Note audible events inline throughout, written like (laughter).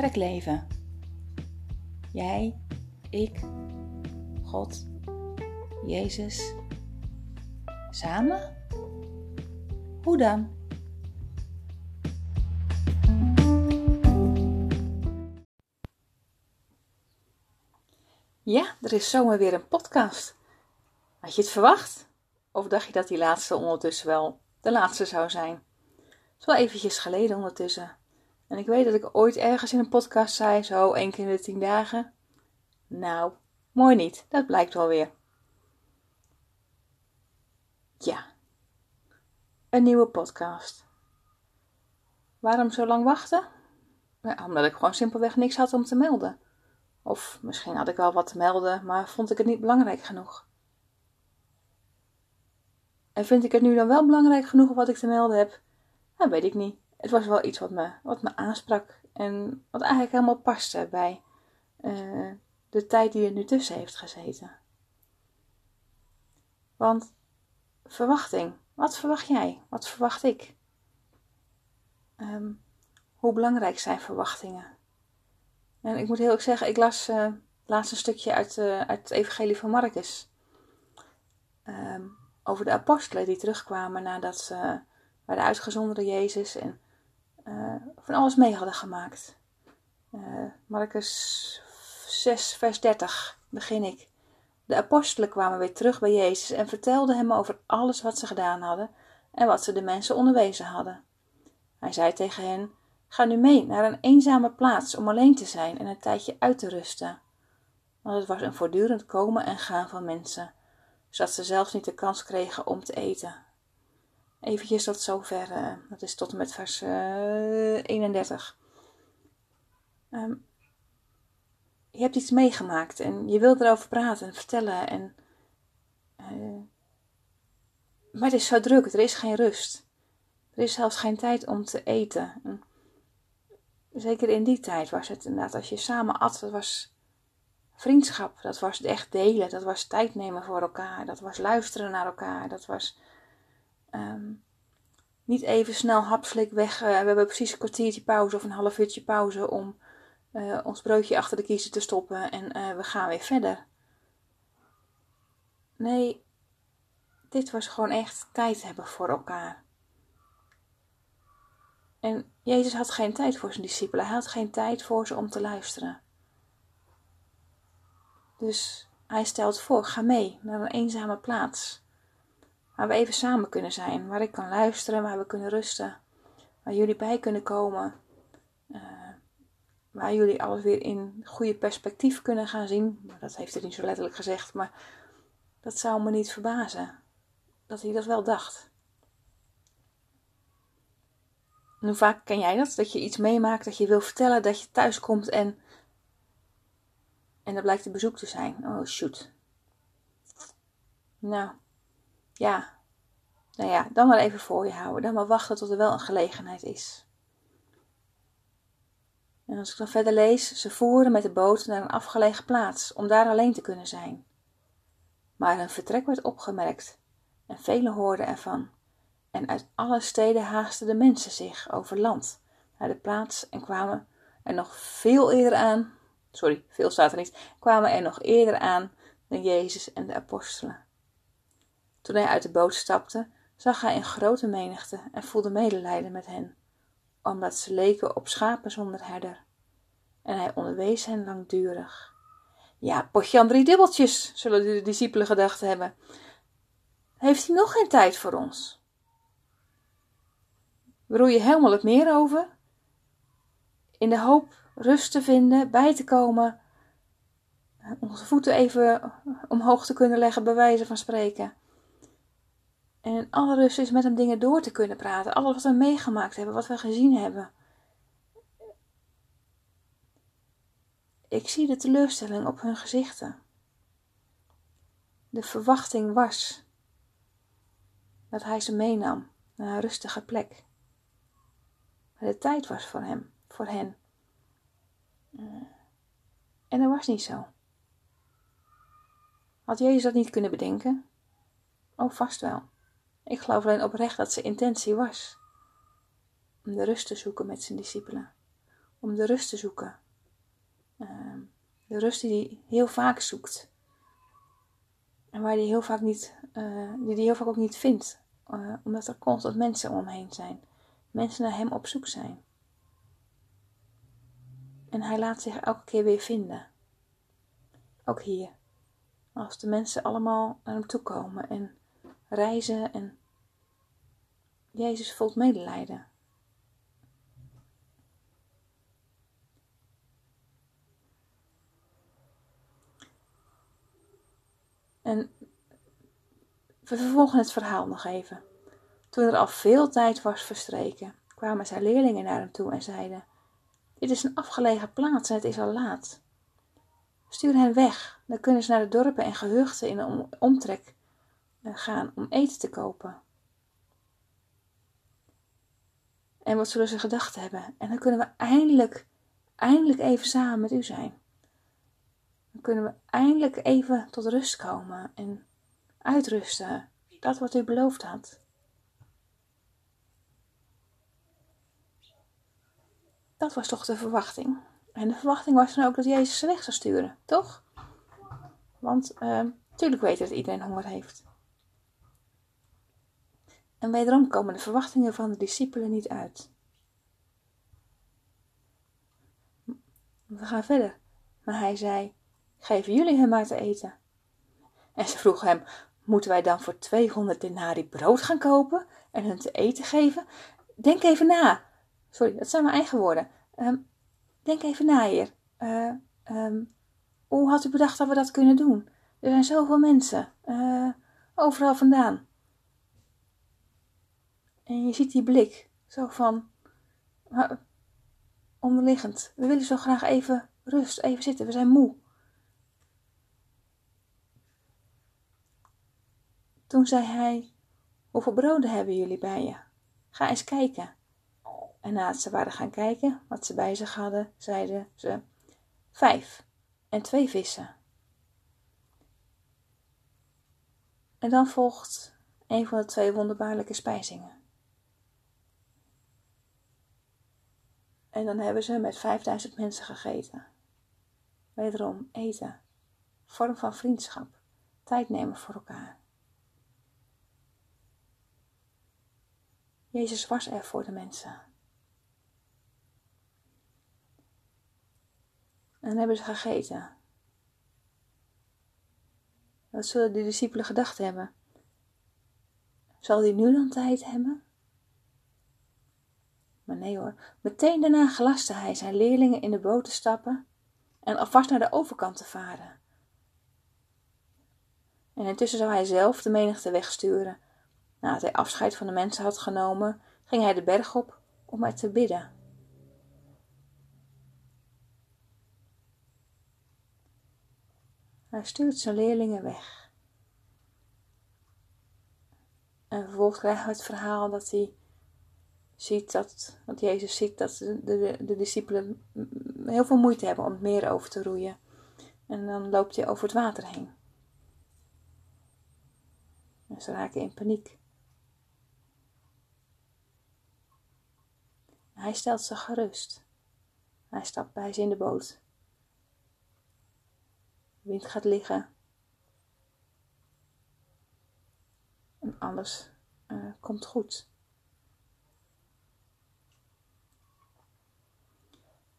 kerkleven. Jij, ik, God, Jezus. Samen? Hoe dan? Ja, er is zomaar weer een podcast. Had je het verwacht? Of dacht je dat die laatste ondertussen wel de laatste zou zijn? Het is wel eventjes geleden ondertussen. En ik weet dat ik ooit ergens in een podcast zei, zo één keer in de tien dagen. Nou, mooi niet, dat blijkt wel weer. Ja, een nieuwe podcast. Waarom zo lang wachten? Ja, omdat ik gewoon simpelweg niks had om te melden. Of misschien had ik wel wat te melden, maar vond ik het niet belangrijk genoeg. En vind ik het nu dan wel belangrijk genoeg wat ik te melden heb? Dat weet ik niet. Het was wel iets wat me, wat me aansprak en wat eigenlijk helemaal paste bij uh, de tijd die er nu tussen heeft gezeten. Want verwachting, wat verwacht jij? Wat verwacht ik? Um, hoe belangrijk zijn verwachtingen? En ik moet heel erg zeggen, ik las uh, het laatste stukje uit, uh, uit het Evangelie van Marcus. Um, over de apostelen die terugkwamen nadat ze bij de uitgezonderde Jezus en uh, van alles mee hadden gemaakt. Marcus 6, vers 30 begin ik. De apostelen kwamen weer terug bij Jezus en vertelden hem over alles wat ze gedaan hadden en wat ze de mensen onderwezen hadden. Hij zei tegen hen: Ga nu mee naar een eenzame plaats om alleen te zijn en een tijdje uit te rusten. Want het was een voortdurend komen en gaan van mensen, zodat ze zelfs niet de kans kregen om te eten. Eventjes tot zover, uh, dat is tot en met vers uh, 31. Um, je hebt iets meegemaakt en je wilt erover praten en vertellen. En, uh, maar het is zo druk, er is geen rust. Er is zelfs geen tijd om te eten. En zeker in die tijd was het inderdaad, als je samen at, dat was vriendschap, dat was echt delen, dat was tijd nemen voor elkaar, dat was luisteren naar elkaar, dat was um, niet even snel hapslik weg. Uh, we hebben precies een kwartiertje pauze of een half uurtje pauze om uh, ons broodje achter de kiezen te stoppen en uh, we gaan weer verder. Nee, dit was gewoon echt tijd hebben voor elkaar. En Jezus had geen tijd voor zijn discipelen. Hij had geen tijd voor ze om te luisteren. Dus hij stelt voor: ga mee naar een eenzame plaats. Waar we even samen kunnen zijn. Waar ik kan luisteren, waar we kunnen rusten. Waar jullie bij kunnen komen. Uh, waar jullie alles weer in goede perspectief kunnen gaan zien. Dat heeft hij niet zo letterlijk gezegd, maar dat zou me niet verbazen. Dat hij dat wel dacht. Hoe vaak ken jij dat? Dat je iets meemaakt, dat je wil vertellen, dat je thuis komt en. En dat blijkt een bezoek te zijn. Oh shoot. Nou, ja. Nou ja, dan maar even voor je houden. Dan maar wachten tot er wel een gelegenheid is. En als ik dan verder lees, ze voeren met de boot naar een afgelegen plaats om daar alleen te kunnen zijn. Maar hun vertrek werd opgemerkt en velen hoorden ervan. En uit alle steden haasten de mensen zich over land naar de plaats en kwamen er nog veel eerder aan. Sorry, veel staat er niet. Kwamen er nog eerder aan dan Jezus en de apostelen. Toen hij uit de boot stapte, zag hij een grote menigte en voelde medelijden met hen omdat ze leken op schapen zonder herder. En hij onderwees hen langdurig. Ja, potje aan drie dubbeltjes, zullen de discipelen gedacht hebben. Heeft hij nog geen tijd voor ons? We roeien helemaal het meer over, in de hoop rust te vinden, bij te komen, onze voeten even omhoog te kunnen leggen, bij wijze van spreken. En alle rust is met hem dingen door te kunnen praten. Alles wat we meegemaakt hebben, wat we gezien hebben. Ik zie de teleurstelling op hun gezichten. De verwachting was dat hij ze meenam naar een rustige plek. Maar de tijd was voor hem, voor hen. En dat was niet zo. Had Jezus dat niet kunnen bedenken? Oh, vast wel. Ik geloof alleen oprecht dat zijn intentie was om de rust te zoeken met zijn discipelen. om de rust te zoeken. Ehm, de rust die hij heel vaak zoekt. En waar hij heel vaak niet, uh, die hij heel vaak ook niet vindt. Uh, omdat er constant mensen om hem heen zijn. Mensen naar hem op zoek zijn. En hij laat zich elke keer weer vinden. Ook hier. Als de mensen allemaal naar hem toe komen en reizen en Jezus voelt medelijden. En we vervolgen het verhaal nog even. Toen er al veel tijd was verstreken, kwamen zijn leerlingen naar hem toe en zeiden: Dit is een afgelegen plaats en het is al laat. Stuur hen weg, dan kunnen ze naar de dorpen en gehuchten in de omtrek gaan om eten te kopen. En wat zullen ze gedacht hebben? En dan kunnen we eindelijk, eindelijk even samen met u zijn. Dan kunnen we eindelijk even tot rust komen en uitrusten. Dat wat u beloofd had. Dat was toch de verwachting. En de verwachting was dan ook dat Jezus ze weg zou sturen, toch? Want natuurlijk uh, weten dat iedereen honger heeft. En wederom komen de verwachtingen van de discipelen niet uit. We gaan verder. Maar hij zei: Geef jullie hem maar te eten. En ze vroegen hem: Moeten wij dan voor 200 denari brood gaan kopen en hun te eten geven? Denk even na. Sorry, dat zijn mijn eigen woorden. Um, denk even na, heer. Uh, um, hoe had u bedacht dat we dat kunnen doen? Er zijn zoveel mensen, uh, overal vandaan. En je ziet die blik, zo van, onderliggend. We willen zo graag even rust, even zitten, we zijn moe. Toen zei hij, hoeveel broden hebben jullie bij je? Ga eens kijken. En nadat ze waren gaan kijken wat ze bij zich hadden, zeiden ze, vijf en twee vissen. En dan volgt een van de twee wonderbaarlijke spijzingen. En dan hebben ze met 5000 mensen gegeten. Wederom eten, vorm van vriendschap, tijd nemen voor elkaar. Jezus was er voor de mensen. En dan hebben ze gegeten. Wat zullen de discipelen gedacht hebben? Zal hij nu dan tijd hebben? Maar nee hoor, meteen daarna gelaste hij zijn leerlingen in de boot te stappen en alvast naar de overkant te varen. En intussen zou hij zelf de menigte wegsturen. Nadat hij afscheid van de mensen had genomen, ging hij de berg op om er te bidden. Hij stuurt zijn leerlingen weg. En vervolgens krijgen we het verhaal dat hij ziet dat, dat Jezus ziet dat de, de, de discipelen heel veel moeite hebben om het meer over te roeien. En dan loopt hij over het water heen. En ze raken in paniek. Hij stelt ze gerust. Hij stapt bij ze in de boot. De wind gaat liggen. En alles uh, komt goed.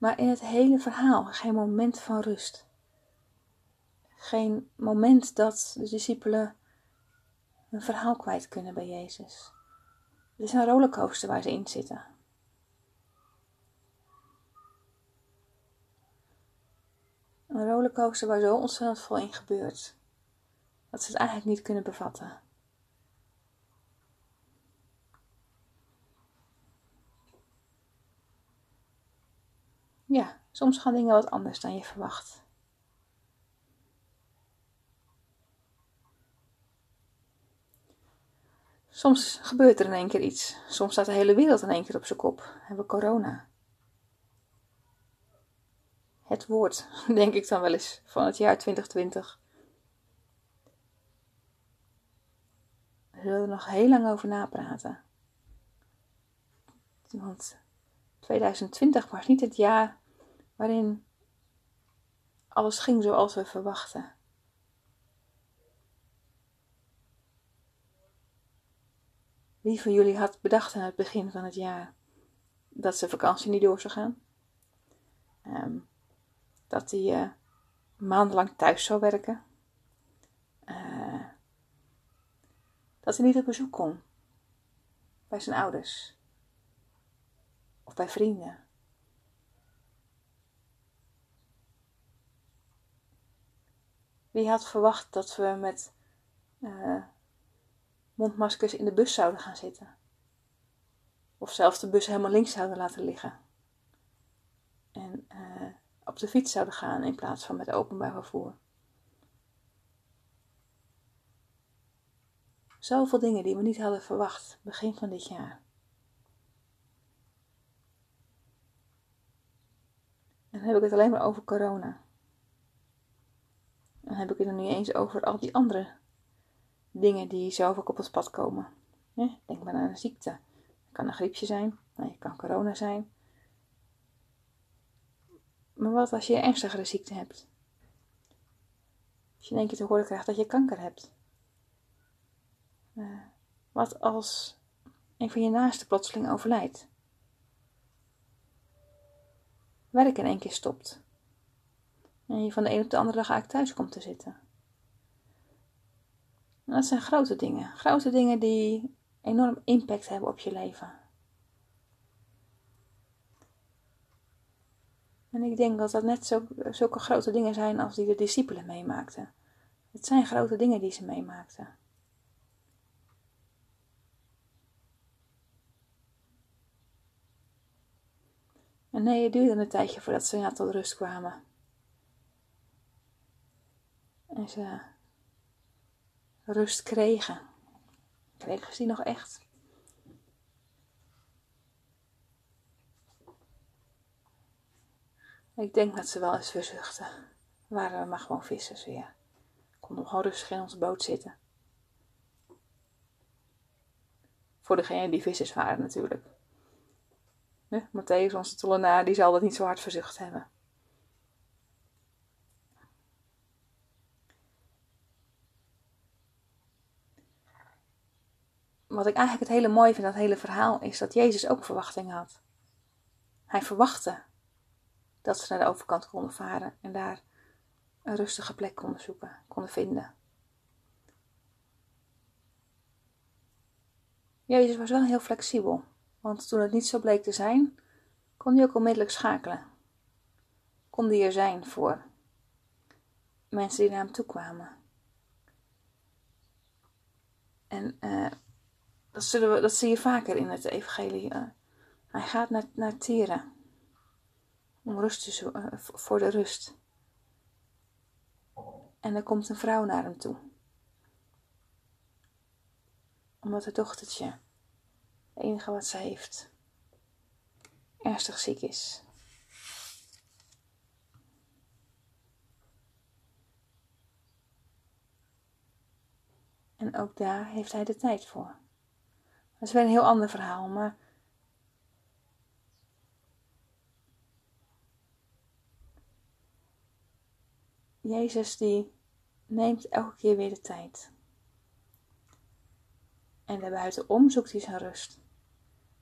Maar in het hele verhaal geen moment van rust. Geen moment dat de discipelen hun verhaal kwijt kunnen bij Jezus. Het is een rollercoaster waar ze in zitten. Een rollercoaster waar zo ontzettend veel in gebeurt. Dat ze het eigenlijk niet kunnen bevatten. Ja, soms gaan dingen wat anders dan je verwacht. Soms gebeurt er in één keer iets. Soms staat de hele wereld in één keer op zijn kop. Hebben we corona. Het woord, (laughs) denk ik dan wel eens, van het jaar 2020. We zullen er nog heel lang over napraten. Want 2020 was niet het jaar waarin alles ging zoals we verwachten. Wie van jullie had bedacht aan het begin van het jaar dat zijn vakantie niet door zou gaan? Ehm, dat hij uh, maandenlang thuis zou werken? Uh, dat hij niet op bezoek kon bij zijn ouders of bij vrienden. Wie had verwacht dat we met uh, mondmaskers in de bus zouden gaan zitten? Of zelfs de bus helemaal links zouden laten liggen? En uh, op de fiets zouden gaan in plaats van met openbaar vervoer? Zoveel dingen die we niet hadden verwacht begin van dit jaar. En dan heb ik het alleen maar over corona. Dan heb ik het er niet eens over al die andere dingen die zo ook op ons pad komen. denk maar aan een ziekte. Het kan een griepje zijn, het kan corona zijn. Maar wat als je een ernstigere ziekte hebt? Als je in één keer te horen krijgt dat je kanker hebt. Uh, wat als een van je naasten plotseling overlijdt? Werk in één keer stopt. En je van de een op de andere dag eigenlijk thuis komt te zitten. En dat zijn grote dingen. Grote dingen die enorm impact hebben op je leven. En ik denk dat dat net zo, zulke grote dingen zijn als die de discipelen meemaakten. Het zijn grote dingen die ze meemaakten. En nee, het duurde een tijdje voordat ze ja, tot rust kwamen. En ze rust kregen. Kregen ze die nog echt? Ik denk dat ze wel eens verzuchten. Waren we maar gewoon vissers weer. Konden gewoon rustig in onze boot zitten. Voor degene die vissers waren natuurlijk. Matthäus, onze tollenaar, die zal dat niet zo hard verzucht hebben. Wat ik eigenlijk het hele mooie vind, dat hele verhaal, is dat Jezus ook verwachting had. Hij verwachtte dat ze naar de overkant konden varen en daar een rustige plek konden zoeken, konden vinden. Jezus was wel heel flexibel. Want toen het niet zo bleek te zijn, kon hij ook onmiddellijk schakelen. Kon hij er zijn voor mensen die naar hem toe kwamen. En uh, dat, zullen we, dat zie je vaker in het evangelie. Uh, hij gaat naar, naar. Om rust te zoeken, uh, voor de rust. En er komt een vrouw naar hem toe. Omdat het dochtertje enige wat ze heeft ernstig ziek is. En ook daar heeft hij de tijd voor. Dat is weer een heel ander verhaal, maar. Jezus die neemt elke keer weer de tijd. En daarbuitenom zoekt hij zijn rust.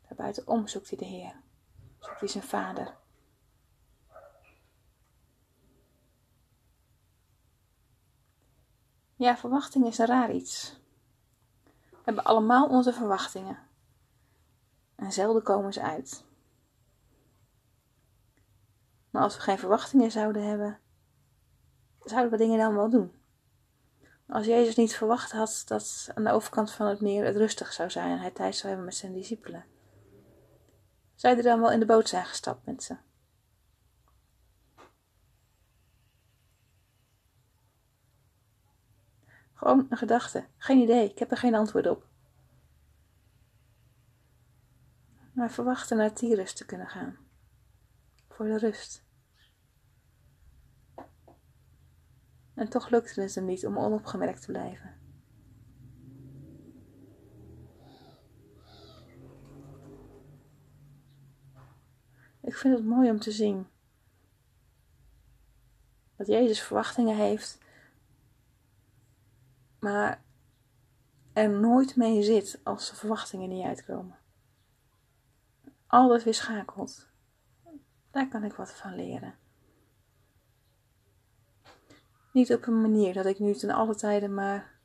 Daarbuitenom zoekt hij de Heer. Zoekt hij zijn Vader. Ja, verwachting is een raar iets. Hebben allemaal onze verwachtingen. En zelden komen ze uit. Maar als we geen verwachtingen zouden hebben, zouden we dingen dan wel doen. Als Jezus niet verwacht had dat aan de overkant van het meer het rustig zou zijn en hij tijd zou hebben met zijn discipelen, zou hij dan wel in de boot zijn gestapt met ze? Gewoon een gedachte. Geen idee. Ik heb er geen antwoord op. Maar verwachten naar Tyrus te kunnen gaan. Voor de rust. En toch lukte het hem niet om onopgemerkt te blijven. Ik vind het mooi om te zien dat Jezus verwachtingen heeft, maar er nooit mee zit als de verwachtingen niet uitkomen. Altijd weer schakelt. Daar kan ik wat van leren. Niet op een manier dat ik nu ten alle tijden maar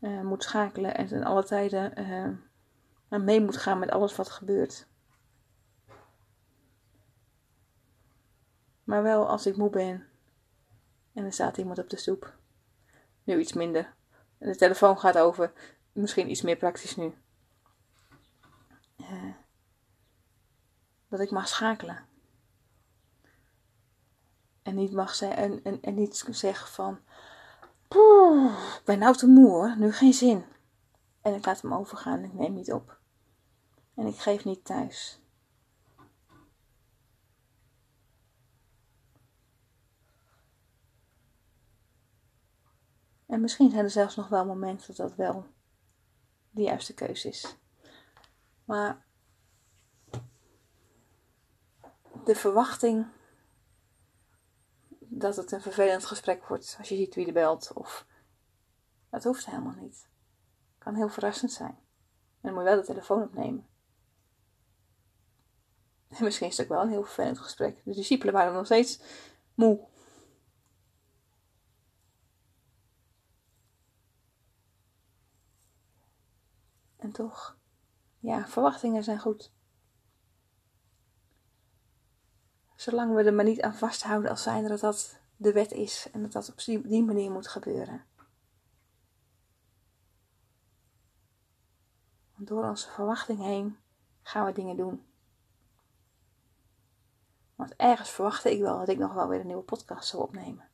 uh, moet schakelen en ten alle tijden uh, mee moet gaan met alles wat gebeurt. Maar wel als ik moe ben en er staat iemand op de stoep. Nu iets minder. De telefoon gaat over. Misschien iets meer praktisch nu. Uh, dat ik mag schakelen. En niet mag zeggen en, en, en niet zeg van. ik ben nou te moe hoor, nu geen zin. En ik laat hem overgaan ik neem niet op. En ik geef niet thuis. En misschien zijn er zelfs nog wel momenten dat dat wel de juiste keuze is. Maar de verwachting dat het een vervelend gesprek wordt als je ziet wie er belt. Of dat hoeft helemaal niet. Kan heel verrassend zijn. En dan moet je wel de telefoon opnemen. En misschien is het ook wel een heel vervelend gesprek. De discipelen waren nog steeds moe. En toch, ja, verwachtingen zijn goed. Zolang we er maar niet aan vasthouden als zijnde dat dat de wet is en dat dat op die manier moet gebeuren. Want door onze verwachting heen gaan we dingen doen. Want ergens verwachtte ik wel dat ik nog wel weer een nieuwe podcast zou opnemen.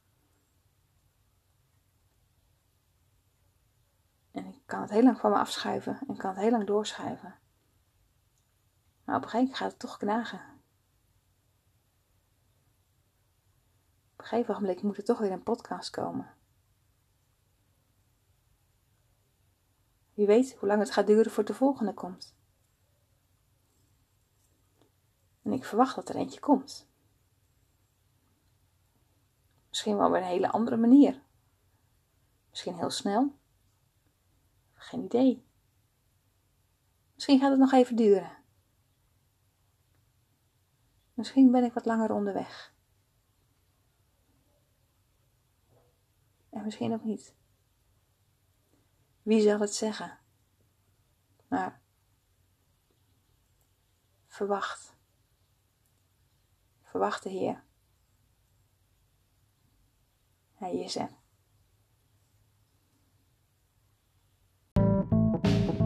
En ik kan het heel lang van me afschuiven en kan het heel lang doorschuiven. Maar op een gegeven moment gaat het toch knagen. een gegeven moment moet er toch weer een podcast komen. Wie weet hoe lang het gaat duren voor de volgende komt. En ik verwacht dat er eentje komt. Misschien wel op een hele andere manier. Misschien heel snel. Geen idee. Misschien gaat het nog even duren. Misschien ben ik wat langer onderweg. En misschien ook niet. Wie zal het zeggen? Maar verwacht. Verwacht de Heer. Hij is er.